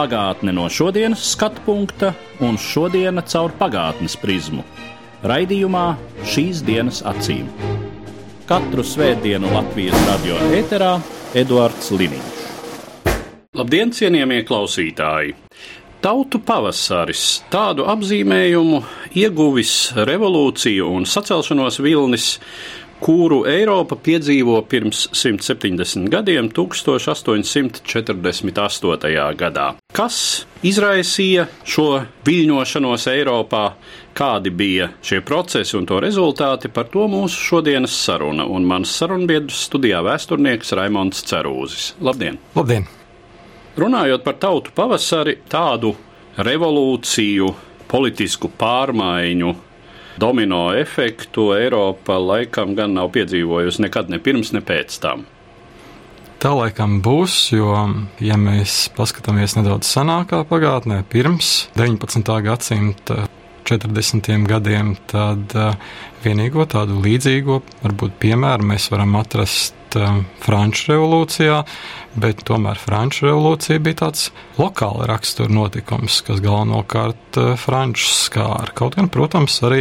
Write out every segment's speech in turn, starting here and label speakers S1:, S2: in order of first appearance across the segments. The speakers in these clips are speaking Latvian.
S1: Pagātne no šodienas skatu punkta un šodienas caur pagātnes prizmu. Raidījumā šīs dienas acīm. Katru svētdienu Latvijas radio eterā Eduards Liniņš. Labdien, cienījamie klausītāji! Tautu pavasaris tādu apzīmējumu ieguvis revolūciju un sacelšanos vilnis, kuru Eiropa piedzīvo pirms 170 gadiem, 1848. gadā. Kas izraisīja šo viļņošanos Eiropā, kādi bija šie procesi un to rezultāti, par to mūsu šodienas saruna. Un mans sarunbiedrs studijā vēsturnieks Raimons Cerūzis. Labdien!
S2: Labdien!
S1: Runājot par tautu pavasari, tādu revolūciju, politisku pārmaiņu, domino efektu Eiropa laikam gan nav piedzīvojusi nekad ne pirms, ne pēc tam.
S2: Tā laikam būs, jo, ja mēs paskatāmies nedaudz senākā pagātnē, pirms 19. gadsimta 40 gadiem, tad uh, vienīgo tādu līdzīgo, varbūt piemēru mēs varam atrast uh, Franču revolūcijā, bet tomēr Franču revolūcija bija tāds lokāla rakstura notikums, kas galvenokārt uh, Frančus skāra. Kaut gan, protams, arī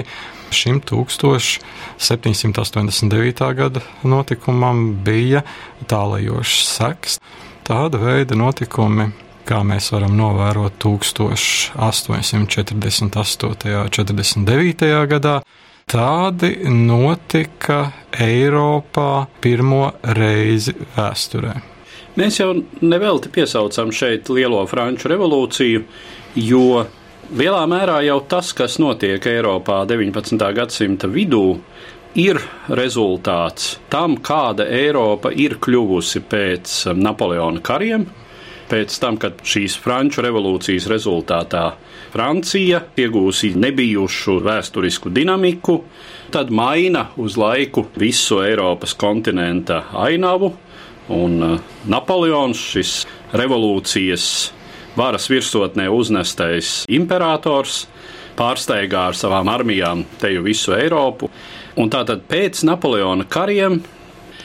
S2: šim 1789. gada notikumam bija tālajošs seks. Tāda veida notikumi kā mēs varam novērot 1848. un 49. gadā, tādi notika Eiropā pirmo reizi vēsturē.
S1: Mēs jau nevelti piesaucam šeit Lielo Franču revolūciju, jo lielā mērā jau tas, kas notiek Eiropā 19. gadsimta vidū, ir rezultāts tam, kāda Eiropa ir kļuvusi pēc Napoleona kariem, pēc tam, kad šīs Franču revolūcijas rezultātā Francija iegūsi nebijušu vēsturisku dinamiku, tad maina uz laiku visu Eiropas kontinenta ainavu, un Napoleons, šis revolūcijas varas virsotnē uznestais imperators, pārsteigā ar savām armijām teju visu Eiropu. Un tātad pēc Napoleona kariem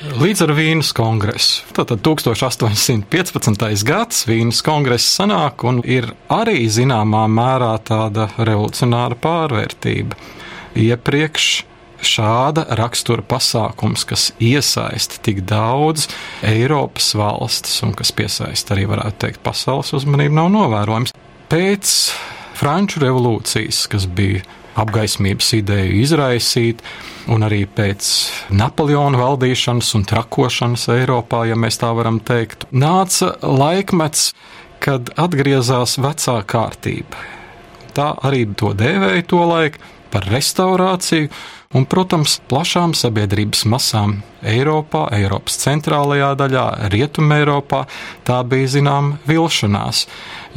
S2: Līdz ar Vīnas kongresu. Tātad 1815. gads Vīnas kongress sanāk un ir arī zināmā mērā tāda revolucionāra pārvērtība. Iepriekš šāda rakstura pasākums, kas iesaista tik daudz Eiropas valstis un kas piesaista arī, varētu teikt, pasaules uzmanību, nav novērojams. Pēc Franču revolūcijas, kas bija apgaismības ideju izraisīt, un arī pēc Napoleona valdīšanas un trakošanas Eiropā, ja mēs tā varam teikt, nāca laikmets, kad atgriezās vecā kārtība. Tā arī to dēvēja to laiku par restaurāciju, un, protams, plašām sabiedrības masām Eiropā, Eiropas centrālajā daļā, Rietumē Eiropā, tā bija zinām vilšanās,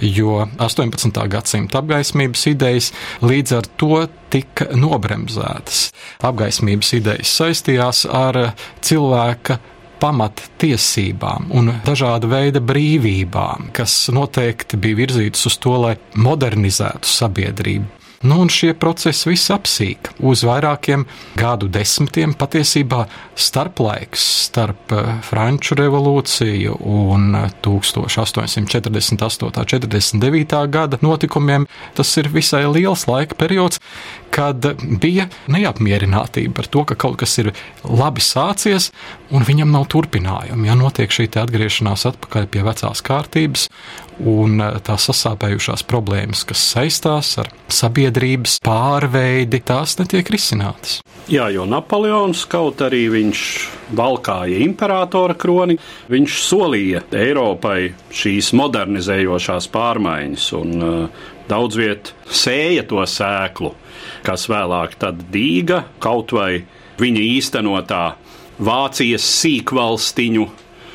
S2: jo 18. gadsimta apgaismības idejas līdz ar to tika nobremzētas. Apgaismības idejas saistījās ar cilvēka pamattiesībām un dažāda veida brīvībām, kas noteikti bija virzītas uz to, lai modernizētu sabiedrību. Nu, un šie procesi viss apsīk uz vairākiem gadu desmitiem. Patiesībā starplaiks starp Franču revolūciju un 1848. un 49. gada notikumiem tas ir visai liels laika periods, kad bija neapmierinātība par to, ka kaut kas ir labi sācies un viņam nav turpinājumu. Ja notiek šī atgriešanās atpakaļ pie vecās kārtības un tās sasāpējušās problēmas, kas saistās ar sabiedrības pārveidi, tās netiek risinātas.
S1: Jā, jo Napoleons, kaut arī viņš valkāja imperatora kroni, viņš solīja Eiropai šīs modernizējošās pārmaiņas un uh, daudz viet sēja to sēklu, kas vēlāk tad dīga kaut vai viņa īstenotā Vācijas sīkvalstiņu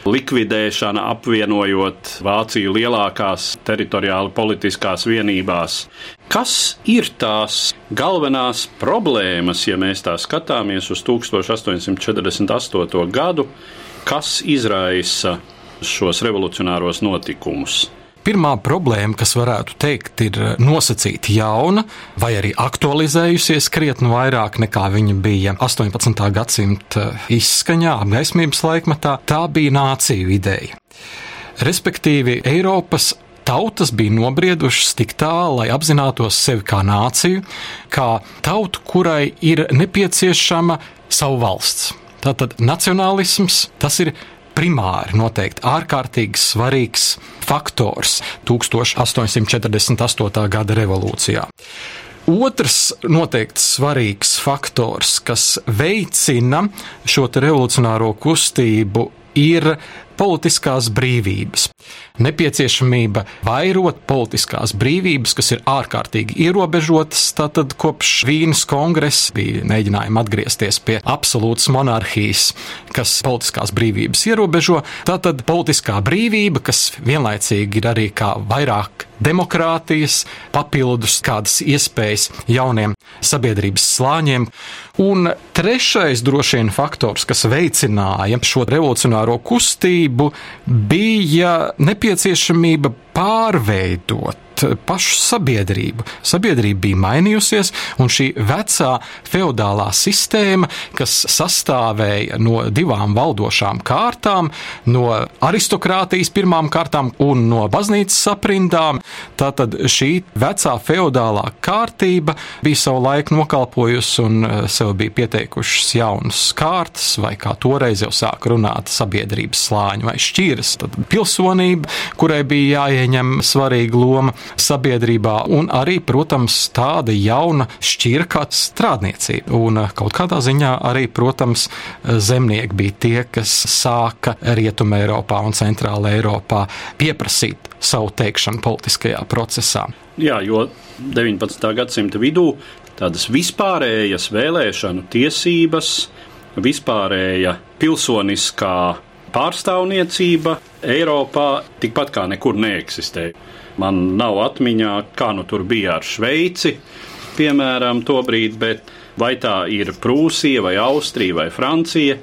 S1: likvidēšana, apvienojot Vāciju lielākās teritoriāli politiskās vienībās. Kas ir tās galvenās problēmas, ja mēs tā skatāmies uz 1848. gadu, kas izraisa šos revolucionāros notikumus?
S2: Pirmā problēma, kas varētu teikt, ir nosacīta jauna, vai arī aktualizējusies krietni vairāk nekā viņa bija 18. gadsimta izskaņā, apgaismības laikmetā, tā bija nāciju ideja. Respektīvi, Eiropas tautas bija nobriedušas tik tālu, lai apzinātos sevi kā nāciju, kā tautu, kurai ir nepieciešama savu valsts. Tātad nacionālisms tas ir primāri noteikti ārkārtīgi svarīgs faktors 1848. gada revolūcijā. Otrs noteikti svarīgs faktors, kas veicina šo revolucionāro kustību, ir politiskās brīvības. Nepieciešamība vairot politiskās brīvības, kas ir ārkārtīgi ierobežotas, tātad kopš Vīnas kongresa bija mēģinājumi atgriezties pie absolūtas monarhijas, kas politiskās brīvības ierobežo. Tātad politiskā brīvība, kas vienlaicīgi ir arī kā vairāk demokrātijas, papildus kādas iespējas jauniem sabiedrības slāņiem. Un trešais droši vien faktors, kas veicināja šo revolucionāro kustību, bija nepieciešamība pārveidot pašu sabiedrību. Sabiedrība bija mainījusies, un šī vecā feudālā sistēma, kas sastāvēja no divām valdošām kārtām, no aristokrātijas pirmām kārtām un no baznīcas aprindām, tātad šī vecā feudālā kārtība bija savu laiku nokalpojusi un eh, sev bija pieteikušas jaunas kārtas, vai kā toreiz jau sāk runāt sabiedrības slāņi vai šķiras. Tad pilsonība, kurai bija jāieņem svarīga loma, sabiedrībā, un arī, protams, tāda jauna šķira kā strādniecība. Un eh, kaut kādā ziņā arī, protams, zemnieki bija tie, kas sāka Rietumē Eiropā un Centrālā Eiropā pieprasīt savu teikšanu politiskajā procesā.
S1: Jā, jo 19. gadsimta vidū tādas vispārējas vēlēšanu tiesības, vispārēja pilsoniskā pārstāvniecība Eiropā tikpat kā nekur neeksistēja. Man nav atmiņā, kā nu tur bija ar Šveici, piemēram, tobrīd, bet vai tā ir Prūsija, vai Austrija, vai Francija.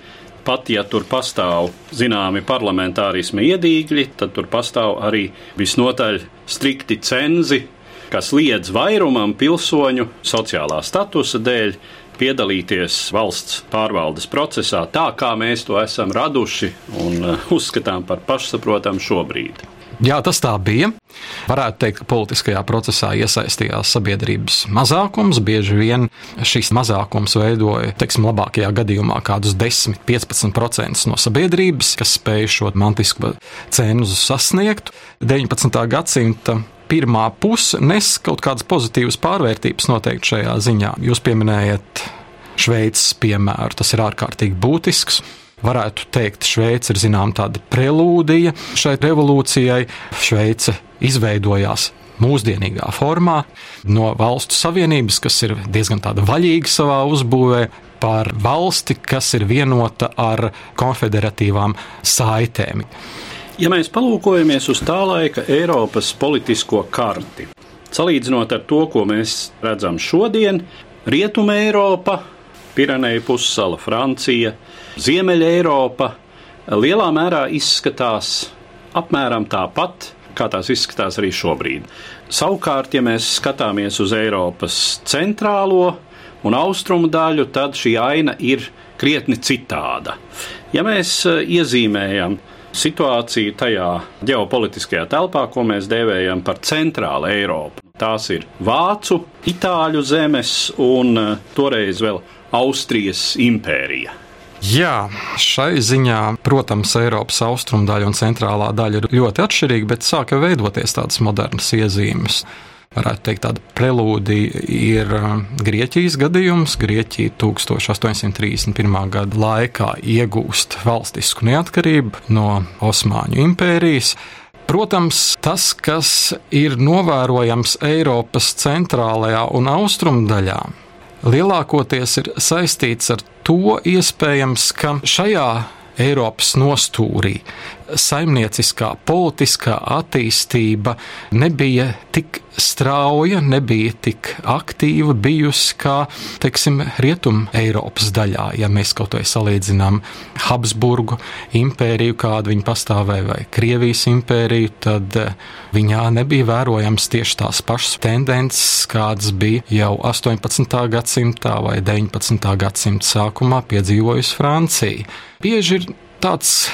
S1: Pat ja tur pastāv zināmi parlamentārisma iedīgļi, tad tur pastāv arī visnotaļ strikti cenzi, kas liedz vairumam pilsoņu sociālā statusa dēļ piedalīties valsts pārvaldes procesā tā, kā mēs to esam raduši un uh, uzskatām par pašsaprotamu šobrīd.
S2: Jā, tas tā bija. Varētu teikt, ka politiskajā procesā iesaistījās sabiedrības mazākums. Bieži vien šis mazākums veidoja, teiksim, labākajā gadījumā kādus 10-15% no sabiedrības, kas spēja šo mantisku cenzu sasniegt. 19. gadsimta pirmā puse nes kaut kādas pozitīvas pārvērtības noteikti šajā ziņā. Jūs pieminējat Šveices piemēru, tas ir ārkārtīgi būtisks varētu teikt, Šveice ir zinām tāda prelūdija šai revolūcijai. Šveice izveidojās mūsdienīgā formā no valstu savienības, kas ir diezgan vaļīga savā uzbūvē, par valsti, kas ir vienota ar konfederatīvām saitēm.
S1: Ja mēs palūkojamies uz tā laika Eiropas politisko karti, salīdzinot ar to, ko mēs redzam šodien, Rietuma Eiropa, Pireneja pussala, Francija, Ziemeļa Eiropa lielā mērā izskatās apmēram tāpat, kā tās izskatās arī šobrīd. Savukārt, ja mēs skatāmies uz Eiropas centrālo un austrumu daļu, tad šī aina ir krietni citāda. Ja mēs e, iezīmējam situāciju tajā ģeopolitiskajā telpā, ko mēs dēvējam par centrālu Eiropu, tās ir Vācu, Itāļu zemes un e, toreiz vēl Austrijas impērija.
S2: Jā, šai ziņā, protams, Eiropas austrumu daļa un centrālā daļa ir ļoti atšķirīga, bet sāka veidoties tādas modernas iezīmes. Varētu teikt, tāda prelūdija ir um, Grieķijas gadījums. Grieķija 1831. gada laikā iegūst valstisku neatkarību no Osmaņu impērijas. Protams, tas, kas ir novērojams Eiropas centrālajā un austrumu daļā, lielākoties ir saistīts ar to iespējams, ka šajā Eiropas nostūrī saimnieciskā, politiskā attīstība nebija tik strauja, nebija tik aktīva bijusi kā, teiksim, Rietum Eiropas daļā. Ja mēs kaut vai salīdzinām Habsburgu impēriju, kāda viņa pastāvēja, vai Krievijas impēriju, tad eh, viņā nebija vērojams tieši tās pašas tendences, kādas bija jau 18. gadsimtā vai 19. gadsimta sākumā piedzīvojusi Francija. Bieži ir tāds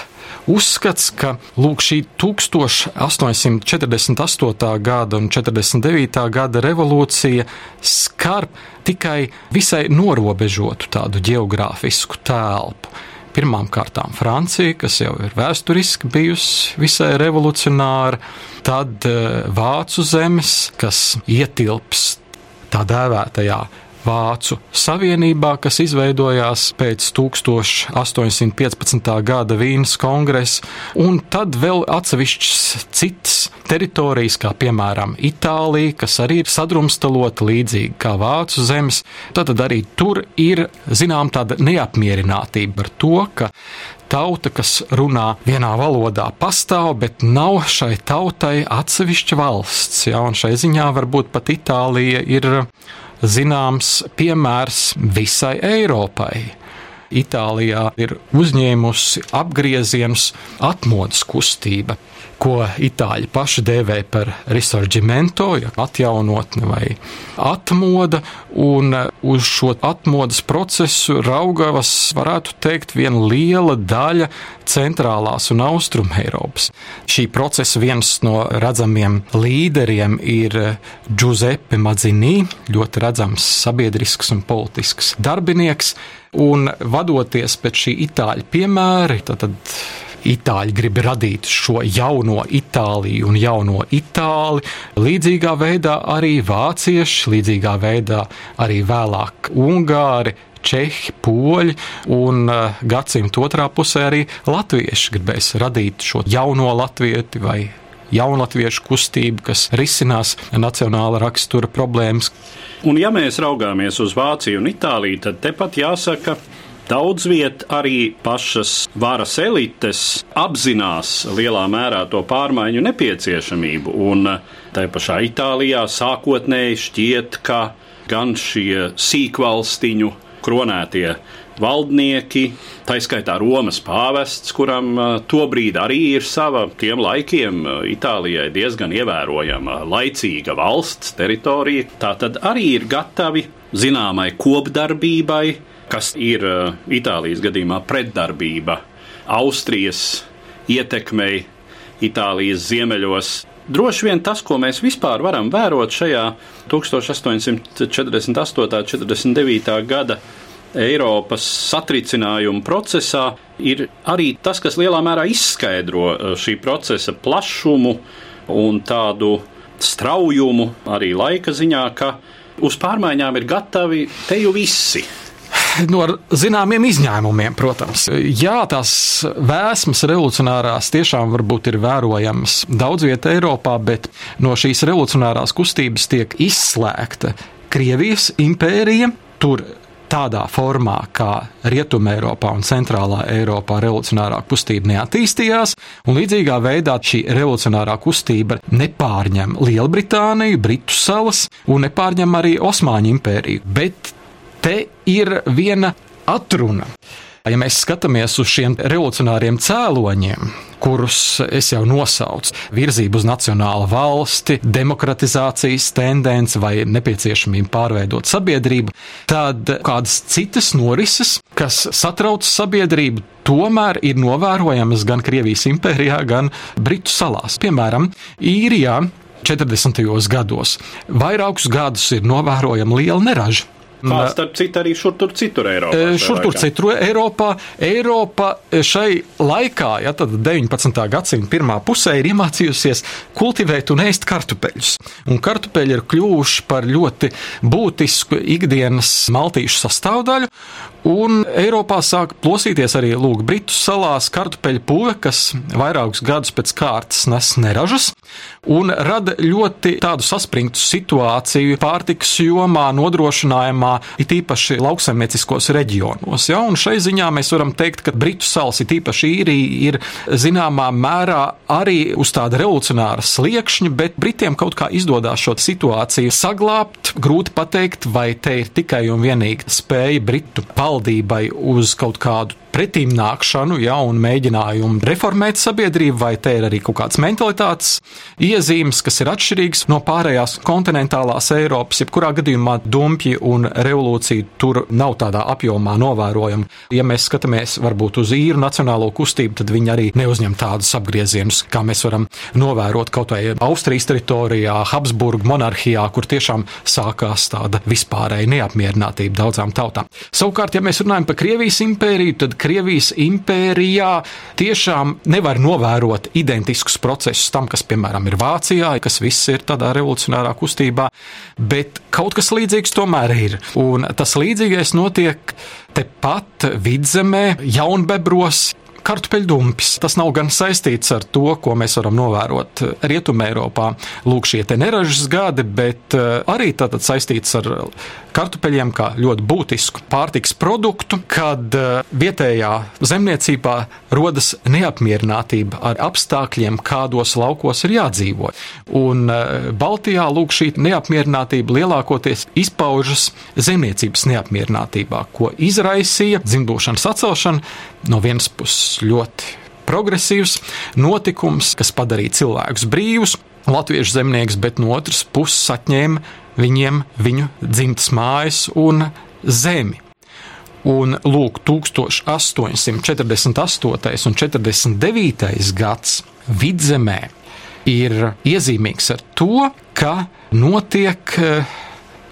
S2: uzskats, ka lūk, šī 1848. gada un 49. gada revolūcija skar tikai visai norobežotu tādu geogrāfisku telpu. Pirmkārt, Francija, kas jau ir vēsturiski bijusi visai revolucionāra, tad eh, Vācu zemes, kas ietilpst tā dēvētajā Vācu Savienībā, kas izveidojās pēc 1815. gada Vīnas kongresa, un tad vēl atsevišķas citas teritorijas, kā piemēram Itālija, kas arī ir sadrumstalota līdzīgi kā Vācu zemes. Tad arī tur ir zinām tāda neapmierinātība ar to, ka tauta, kas runā vienā valodā, pastāv, bet nav šai tautai atsevišķa valsts. Ja, šai ziņā varbūt pat Itālija ir zināms piemērs visai Eiropai. Itālijā ir uzņēmusi apgriezienus atmodas kustība ko itāļi paši dēvē par risorģimento, ja atjaunotne vai atmoda, un uz šo atmodas procesu raugavas, varētu teikt, viena liela daļa centrālās un austrum Eiropas. Šī procesa viens no redzamiem līderiem ir Giuseppe Mazzini, ļoti redzams sabiedrisks un politisks darbinieks, un vadoties pēc šī itāļu piemēra, tad, tad Itāļi grib radīt šo jauno Itāliju un jauno Itāli. Līdzīgā veidā arī vācieši, līdzīgā veidā arī vēlāk Ungāri, čehi, poļi un uh, gadsimta otrā pusē arī latvieši gribēs radīt šo jauno latvieti vai jaunatviešu kustību, kas risinās nacionāla rakstura problēmas.
S1: Un ja mēs raugāmies uz Vāciju un Itāliju, tad tepat jāsaka, Daudz viet arī pašas varas elites apzinās lielā mērā to pārmaiņu nepieciešamību, un tā pašā Itālijā sākotnēji šķiet, ka gan šie sīkvalstiņu kronētie valdnieki, tā skaitā Romas pāvests, kuram tobrīd arī ir sava tiem laikiem Itālijai diezgan ievērojama laicīga valsts teritorija, tā tad arī ir gatavi zināmai kopdarbībai, kas ir uh, Itālijas gadījumā pretdarbība Austrijas ietekmei Itālijas ziemeļos. Droši vien tas, ko mēs vispār varam vērot šajā 1848. un 49. gada Eiropas satricinājuma procesā, ir arī tas, kas lielā mērā izskaidro uh, šī procesa plašumu un tādu straujumu arī laika ziņā, ka uz pārmaiņām ir gatavi te jau visi
S2: no zināmiem izņēmumiem, protams. Jā, tās vēsmas revolucionārās tiešām varbūt ir vērojamas daudz vietā Eiropā, bet no šīs revolucionārās kustības tiek izslēgta Krievijas impērija. Tur tādā formā, kā Rietumē Eiropā un Centrālā Eiropā revolucionārā kustība neattīstījās, un līdzīgā veidā šī revolucionārā kustība nepārņem Lielbritāniju, Britu salas un nepārņem arī Osmaņu impēriju. Bet te ir viena atruna. Ja mēs skatāmies uz šiem revolucionāriem cēloņiem, kurus es jau nosaucu, virzību uz nacionālu valsti, demokratizācijas tendenci vai nepieciešamību pārveidot sabiedrību, tad kādas citas norises, kas satrauc sabiedrību, tomēr ir novērojamas gan Krievijas impērijā, gan Britu salās. Piemēram, Īrijā 40. gados vairākus gadus ir novērojama liela neraža.
S1: Kā starp citu arī šur tur citur Eiropā.
S2: Šur tur citur Eiropā. Eiropa šai laikā, ja tad 19. gadsimta pirmā pusē ir iemācījusies kultivēt un ēst kartupeļus. Un kartupeļi ir kļuvuši par ļoti būtisku ikdienas maltīšu sastāvdaļu. Un Eiropā sāk plosīties arī lūk, Britu salās kartupeļu puve, kas vairākus gadus pēc kārtas nes neražas un rada ļoti tādu saspringtu situāciju pārtikas jomā, nodrošinājumā, it īpaši lauksaimnieciskos reģionos. Ja? Un šai ziņā mēs varam teikt, ka Britu salas, it īpaši īrija, ir zināmā mērā arī uz tāda revolucionāra sliekšņa, bet Britiem kaut kā izdodas šo situāciju saglabāt. Grūti pateikt, vai te ir tikai un vienīgi spēja Britu valdībai uz kaut kādu pretīm nākšanu, ja, un mēģinājumu reformēt sabiedrību, vai te ir arī kaut kāds mentalitātes iezīmes, kas ir atšķirīgs no pārējās kontinentālās Eiropas. Jebkurā gadījumā dumpji un revolūcija tur nav tādā apjomā novērojama. Ja mēs skatāmies varbūt uz īru nacionālo kustību, tad viņi arī neuzņem tādus apgriezienus, kā mēs varam novērot kaut vai Austrijas teritorijā, Habsburgu monarhijā, kur tiešām sākās tāda vispārēja neapmierinātība daudzām tautām. Savukārt, ja mēs runājam par Krievijas impēriju, tad Krievijas impērijā tiešām nevar novērot identiskus procesus tam, kas, piemēram, ir Vācijā, kas viss ir tādā revolucionārā kustībā, bet kaut kas līdzīgs tomēr ir. Un tas līdzīgais notiek tepat vidzemē, jaunbebros, kartupeļdumpis. Tas nav gan saistīts ar to, ko mēs varam novērot Rietumē, Eiropā. Lūk, šie neražas gadi, bet eh, arī tātad saistīts ar kartupeļiem kā ļoti būtisku pārtiks produktu, kad eh, vietējā zemniecībā rodas neapmierinātība ar apstākļiem, kādos laukos ir jādzīvo. Un eh, Baltijā lūk šī neapmierinātība lielākoties izpaužas zemniecības neapmierinātībā, ko izraisīja dzimdošanas atcelšana no vienas puses ļoti progresīvs notikums, kas padarīja cilvēkus brīvus, latviešu zemnieks, bet no otras puses atņēma viņiem viņu dzimtas mājas un zemi. Un lūk, 1848. un 49. gads vidzemē ir iezīmīgs ar to, ka notiek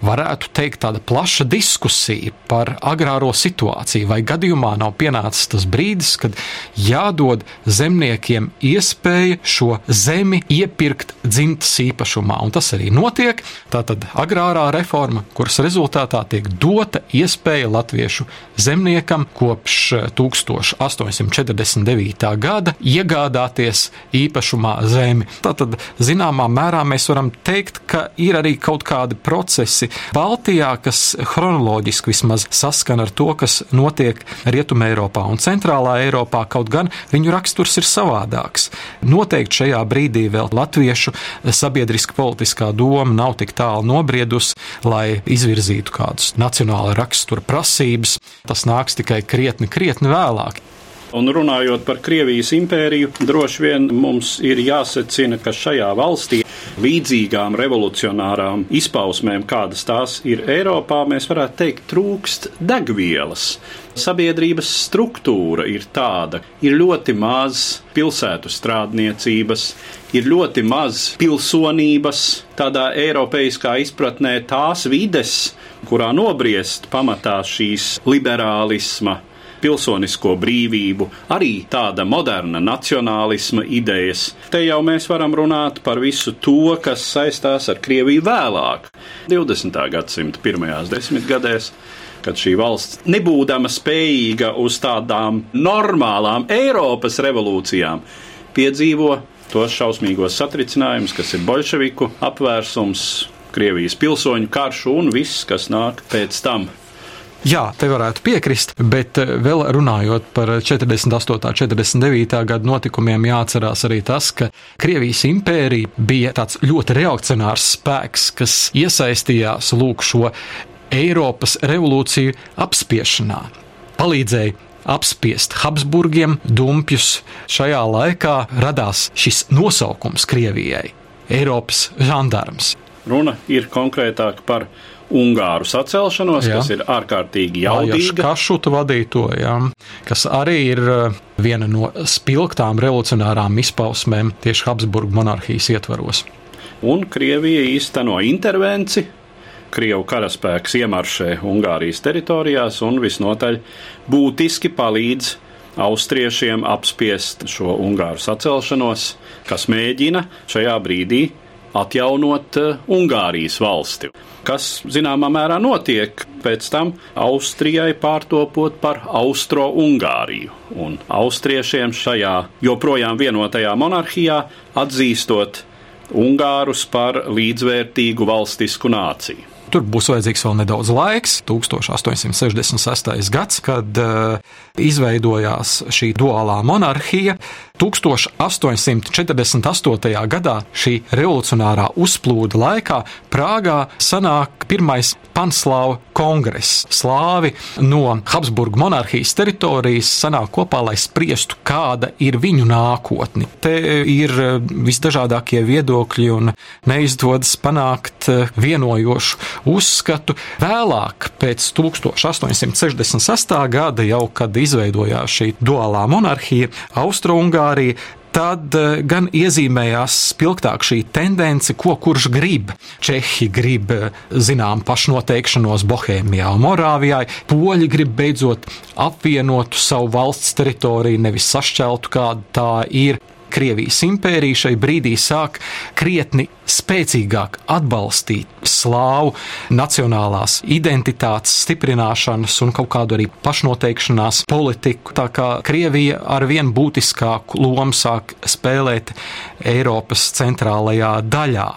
S2: varētu teikt, tāda plaša diskusija par agrāro situāciju, vai gadījumā nav pienācis tas brīdis, kad jādod zemniekiem iespēja šo zemi iepirkt dzimtas īpašumā. Un tas arī notiek. Tātad agrārā reforma, kuras rezultātā tiek dota iespēja latviešu zemniekam kopš 1849. gada iegādāties īpašumā zemi. Tātad, zināmā mērā, mēs varam teikt, ka ir arī kaut kādi procesi, Baltijā, kas chronoloģiski vismaz saskana ar to, kas notiek Rietumē Eiropā un Centrālā Eiropā, kaut gan viņu raksturs ir savādāks. Noteikti šajā brīdī vēl latviešu sabiedriska politiskā doma nav tik tālu nobriedusi, lai izvirzītu kādus nacionāla rakstura prasības. Tas nāks tikai krietni, krietni vēlāk.
S1: Un runājot par Krievijas impēriju, droši vien mums ir jāsecina, ka šajā valstī līdzīgām revolucionārām izpausmēm, kādas tās ir Eiropā, mēs varētu teikt, trūkst degvielas. Sabiedrības struktūra ir tāda, ir ļoti maz pilsētu strādniecības, ir ļoti maz pilsonības, tādā eiropeiskā izpratnē tās vides, kurā nobriest pamatā šīs liberālisma pilsonisko brīvību, arī tāda moderna nacionālisma idejas. Te jau mēs varam runāt par visu to, kas saistās ar Krieviju vēlāk, 20. gadsimta pirmajās desmitgadēs kad šī valsts, nebūdama spējīga uz tādām normālām Eiropas revolūcijām, piedzīvo tos šausmīgos satricinājumus, kas ir bolševiku apvērsums, Krievijas pilsoņu karš un viss, kas nāk pēc tam.
S2: Jā, te varētu piekrist, bet eh, vēl runājot par 48. un 49. gadu notikumiem, jāatcerās arī tas, ka Krievijas impērija bija tāds ļoti reakcionārs spēks, kas iesaistījās lūk šo Eiropas revolūciju apspiešanā. Palīdzēja apspiest Habsburgiem dumpjus. Šajā laikā radās šis nosaukums Krievijai - Eiropas žandarms.
S1: Runa ir konkrētāk par Ungāru sacelšanos, jā. kas ir ārkārtīgi jaudīga.
S2: Kašuta vadīto, jā, kas arī ir eh, viena no spilgtām revolucionārām izpausmēm tieši Habsburgu monarhijas ietvaros.
S1: Un Krievija īsteno intervenci. Krievu karaspēks iemaršē Ungārijas teritorijās un visnotaļ būtiski palīdz austriešiem apspiest šo Ungāru sacelšanos, kas mēģina šajā brīdī atjaunot uh, Ungārijas valsti. Kas zināmā mērā notiek pēc tam Austrijai pārtopot par Austro-Ungāriju un austriešiem šajā joprojām vienotajā monarhijā atzīstot Ungārus par līdzvērtīgu valstisku nāciju.
S2: Tur būs vajadzīgs vēl nedaudz laiks, 1866. gads, kad uh, izveidojās šī duālā monarhija. 1848. gadā šī revolucionārā uzplūda laikā Prāgā sanāk pirmais Panslāvu kongress. Slāvi no Habsburgu monarhijas teritorijas sanāk kopā, lai spriestu, kāda ir viņu nākotne. Te ir eh, visdažādākie viedokļi un neizdodas panākt eh, vienojošu uzskatu. Vēlāk, pēc 1866. gada, jau kad izveidojās šī duālā monarhija, Austro-Ungārija tad eh, gan iezīmējās spilgtāk šī tendence, ko kurš grib. Čehi grib eh, zinām pašnoteikšanos Bohēmijā un Morāvijā, poļi grib beidzot apvienotu savu valsts teritoriju, nevis sašķeltu, kāda tā ir. Krievijas impērija šai brīdī sāk krietni spēcīgāk atbalstīt slāvu nacionālās identitātes stiprināšanas un kaut kādu arī pašnoteikšanās politiku. Tā kā Krievija ar vien būtiskāku lomu sāk spēlēt Eiropas centrālajā daļā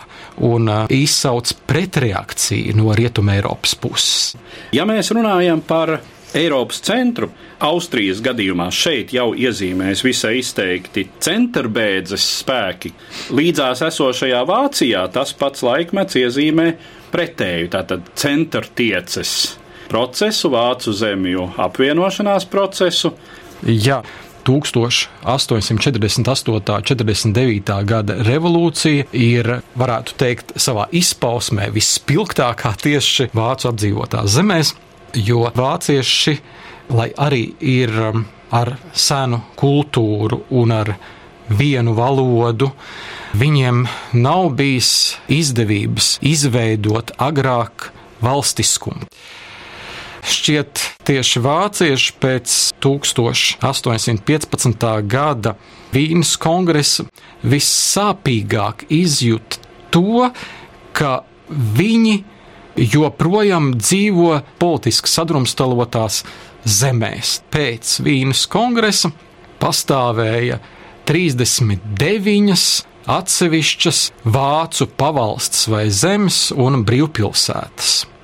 S2: un uh, izsauc pretreakciju no Rietumē Eiropas puses.
S1: Ja mēs runājam par Eiropas centru, Austrijas gadījumā šeit jau iezīmēs visai izteikti centrbēdzes spēki. Līdzās esošajā Vācijā tas pats laikmets iezīmē pretēju, tātad centrtieces procesu, vācu zemju apvienošanās procesu.
S2: Jā. 1848. 49. gada revolūcija ir, varētu teikt, savā izpausmē vispilgtākā tieši vācu apdzīvotās zemēs, jo vācieši, lai arī ir um, ar senu kultūru un ar vienu valodu, viņiem nav bijis izdevības izveidot agrāk valstiskumu. Šķiet, tieši vācieši pēc 1815. gada Vīnas kongresa vissāpīgāk izjūt to, ka viņi joprojām dzīvo politiski sadrumstalotās zemēs. Pēc Vīnas kongresa pastāvēja 39 atsevišķas vācu pavalsts vai zemes un brīvpilsētas.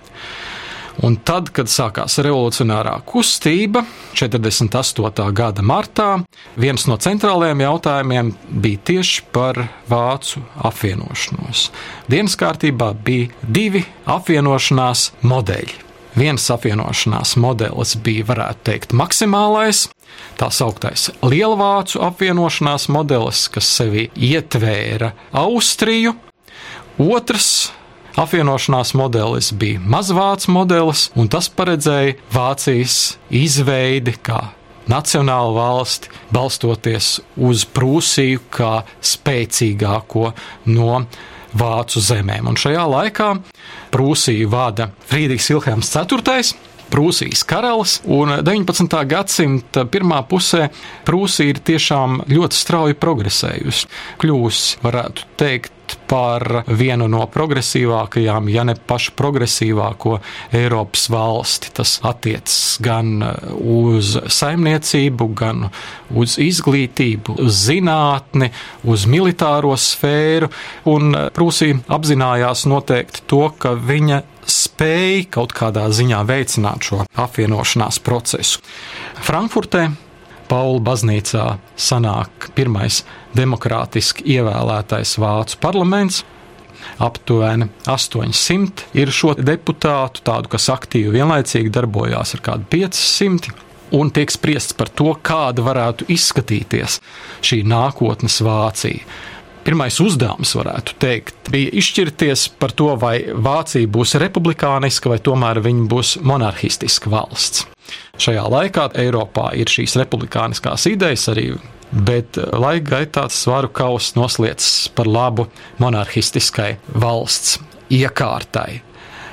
S2: Un tad, kad sākās revolucionārā kustība 48. gada martā, viens no centrālajiem jautājumiem bija tieši par vācu apvienošanos. Dienas kārtībā bija divi apvienošanās modeļi. Viens apvienošanās modelis bija, varētu teikt, maksimālais, tā sauktais Lielvācu apvienošanās modelis, kas sevi ietvēra Austriju. Otrs apvienošanās modelis bija mazvācu modelis, un tas paredzēja Vācijas izveidi kā nacionālu valsti, balstoties uz Prūsiju kā spēcīgāko no vācu zemēm. Un šajā laikā Prūsiju vada Friedrichs Vilhelms IV. Prūsijas karalis, un 19. gadsimta pirmā pusē Prūsija ir tiešām ļoti strauji progresējusi. Kļūsi, varētu teikt, par vienu no progresīvākajām, ja ne pašu progresīvāko Eiropas valsti. Tas attiecas gan uz saimniecību, gan uz izglītību, uz zinātni, uz militāro sfēru, un Prūsija apzinājās noteikti to, ka viņa spēja kaut kādā ziņā veicināt šo apvienošanās procesu. Frankfurtē Paula baznīcā sanāk pirmais demokrātiski ievēlētais vācu parlaments. Aptuveni 800 ir šo deputātu, tādu, kas aktīvi vienlaicīgi darbojās ar kādu 500 un tiek spriests par to, kāda varētu izskatīties šī nākotnes Vācija. Pirmais uzdevums, varētu teikt, bija izšķirties par to, vai Vācija būs republikāniska vai tomēr viņa būs monarhistiska valsts. Šajā laikā Eiropā ir šīs republikāniskās idejas arī, bet laika gaitā svaru kauss noslēdzas par labu monarhistiskai valsts iekārtai.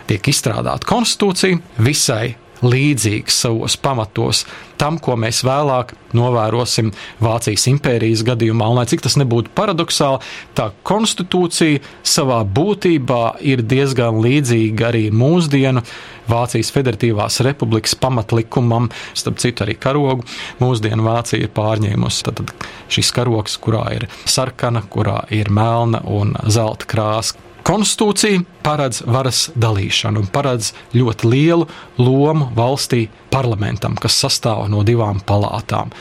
S2: Tiek izstrādāta konstitūcija visai līdzīgs savos pamatos tam, ko mēs vēlāk novērosim Vācijas impērijas gadījumā. Un, lai cik tas nebūtu paradoxāli, tā konstitūcija savā būtībā ir diezgan līdzīga arī mūsdienu Vācijas Federatīvās Republikas pamatlikumam, starp citu arī karogu. Mūsdienu Vācija ir pārņēmusi tad, šis karogs, kurā ir sarkana, kurā ir melna un zelta krāsa. Konstitūcija paredz varas dalīšanu un paredz ļoti lielu lomu valstī parlamentam, kas sastāv no divām palātām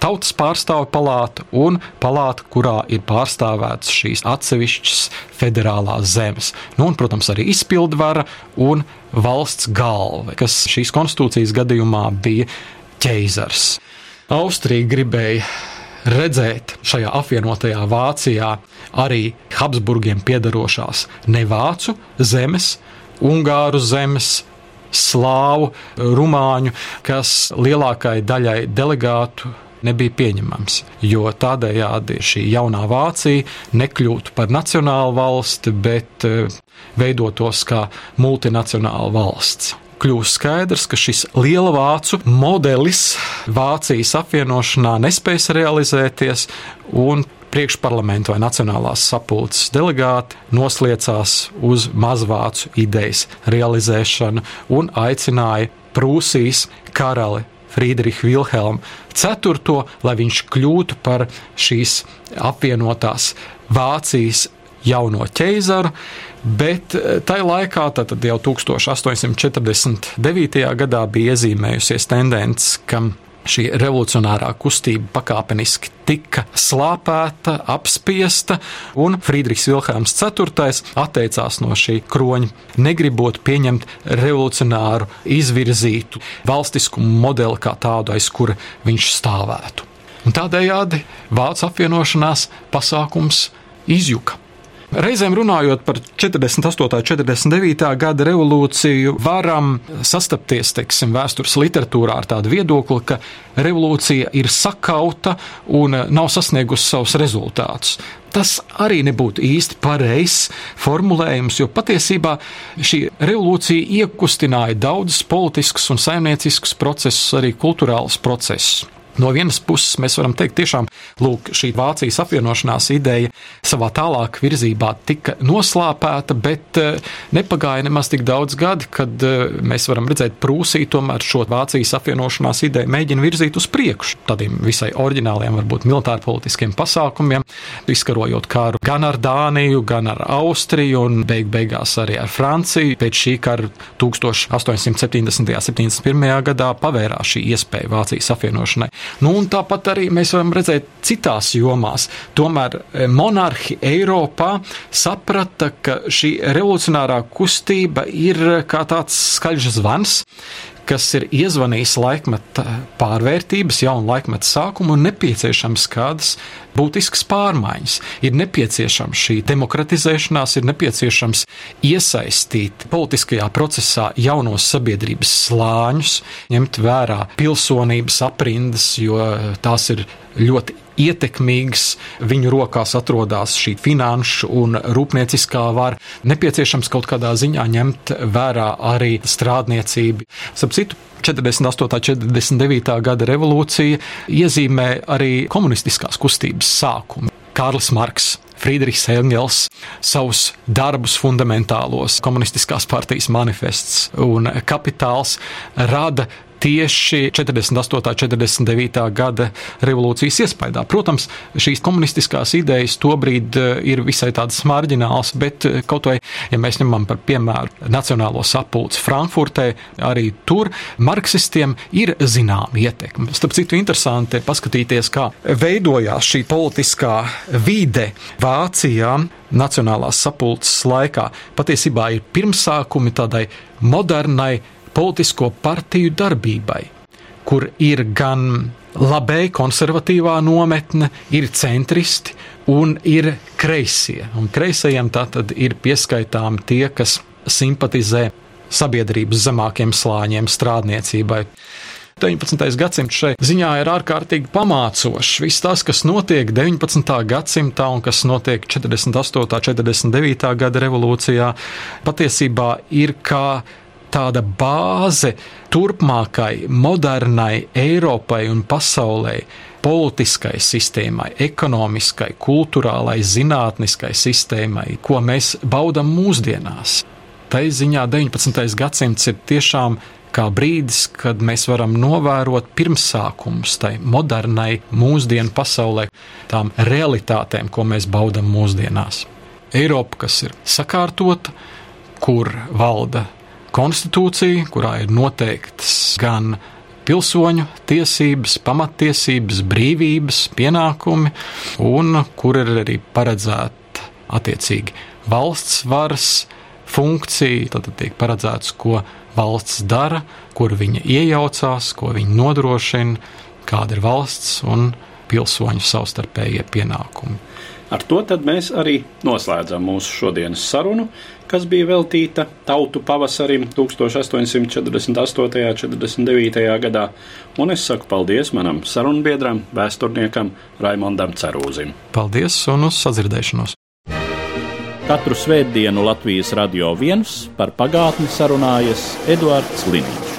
S2: tautas pārstāvju palāta un palāta, kurā ir pārstāvētas šīs atsevišķas federālās zemes. Nu, un, protams, arī izpildvara un valsts galva, kas šīs konstitūcijas gadījumā bija ķeizars. Austrija gribēja redzēt šajā apvienotajā Vācijā arī Habsburgiem piedarošās ne vācu zemes, Ungāru zemes, slāvu, rumāņu, kas lielākajai daļai delegātu nebija pieņemams, jo tādējādi šī jaunā Vācija nekļūtu par nacionālu valsti, bet eh, veidotos kā multinacionāla valsts kļūst skaidrs, ka šis liela vācu modelis Vācijas apvienošanā nespēs realizēties, un priekšparlamenta vai nacionālās sapulces delegāti nosliecās uz mazvācu idejas realizēšanu un aicināja Prūsijas karali Friedrichu Vilhelmu IV, lai viņš kļūtu par šīs apvienotās Vācijas jauno ķeizaru, bet eh, tajā laikā, tad jau 1849. gadā, bija iezīmējusies tendence, ka šī revolucionārā kustība pakāpeniski tika slāpēta, apspiesta, un Friedrichs Vilhelms IV atteicās no šī kroņa, negribot pieņemt revolucionāru, izvirzītu valstisku modeli kā tādu, aiz kura viņš stāvētu. Un tādējādi Vācu apvienošanās pasākums izjuka. Reizēm runājot par 48. un 49. gada revolūciju, varam sastapties teiksim, vēstures literatūrā ar tādu viedokli, ka revolūcija ir sakauta un nav sasniegusi savus rezultātus. Tas arī nebūtu īsti pareizs formulējums, jo patiesībā šī revolūcija iekustināja daudzus politiskus un saimnieciskus procesus, arī kultūrālus procesus. No vienas puses mēs varam teikt, tiešām lūk, šī Vācijas apvienošanās ideja savā tālāk virzībā tika noslāpēta, bet eh, nepagāja nemaz tik daudz gadi, kad eh, mēs varam redzēt, Prūsija tomēr šo Vācijas apvienošanās ideju mēģina virzīt uz priekšu tādiem visai oriģināliem, varbūt militārpolitiskiem pasākumiem, izkarojot kāru gan ar Dāniju, gan ar Austriju un beig beigās arī ar Franciju. Pēc šī kara 1870. un 71. gadā pavērās šī iespēja Vācijas apvienošanai. Nu, tāpat arī mēs varam redzēt citās jomās. Tomēr eh, monarhi Eiropā saprata, ka šī revolucionārā kustība ir kā tāds skaļš zvans, kas ir iezvanījis laikmeta pārvērtības, jaunu laikmeta sākumu un nepieciešams kādas būtiskas pārmaiņas. Ir nepieciešama šī demokratizēšanās, ir nepieciešams iesaistīt politiskajā procesā jaunos sabiedrības slāņus, ņemt vērā pilsonības aprindas, jo tās ir ļoti ietekmīgs, viņu rokās atrodas šī finanšu un rūpnieciskā vara. Nepieciešams kaut kādā ziņā ņemt vērā arī strādniecību. Starp citu, 48. un 49. gada revolūcija iezīmē arī komunistiskās kustības sākumu. Kārlis Marks, Friedrichs Engels savus darbus fundamentālos, komunistiskās partijas manifests un kapitāls rada tieši 48. un 49. gada revolūcijas iespējā. Protams, šīs komunistiskās idejas tobrīd eh, ir visai tādas marģinālas, bet eh, kaut vai, ja mēs ņemam par piemēru Nacionālo sapulci Frankfurtē, arī tur marksistiem ir zināma ietekme. Starp citu, interesanti paskatīties, kā veidojās šī politiskā vide Vācijā. Nacionālās sapulces laikā patiesībā ir pirmsākumi tādai modernai politisko partiju darbībai, kur ir gan labēji konservatīvā nometne, ir centristi un ir kreisie. Un kreisajiem tātad ir pieskaitām tie, kas simpatizē sabiedrības zemākiem slāņiem, strādniecībai. 19. gadsimts šai ziņā ir ārkārtīgi pamācošs. Viss tas, kas notiek 19. gadsimtā un kas notiek 48. un 49. gada revolūcijā, patiesībā ir kā tāda bāze turpmākai, modernai Eiropai un pasaulē, politiskai sistēmai, ekonomiskai, kultūrālai, zinātniskai sistēmai, ko mēs baudām mūsdienās. Tā ziņā 19. gadsimts ir tiešām kā brīdis, kad mēs varam novērot pirmsākumus tai modernai mūsdienu pasaulē, tām realitātēm, ko mēs baudām mūsdienās. Eiropa, kas ir sakārtota, kur valda konstitūcija, kurā ir noteiktas gan pilsoņu tiesības, pamatiesības, brīvības, pienākumi, un kur ir arī paredzēta attiecīgi valsts varas funkcija. Tad tiek paredzēts, ko valsts dara, kur viņa iejaucās, ko viņa nodrošina, kāda ir valsts un pilsoņu savstarpējie pienākumi.
S1: Ar to mēs arī noslēdzam mūsu šodienas sarunu, kas bija veltīta tautu pavasarim 1848. un 49. gadā. Un es saku paldies manam sarunbiedram, vēsturniekam Raimondam Cerūzim.
S2: Paldies un uz sadzirdēšanos!
S3: Katru svētdienu Latvijas radio viens par pagātni sarunājas Eduards Liniņš.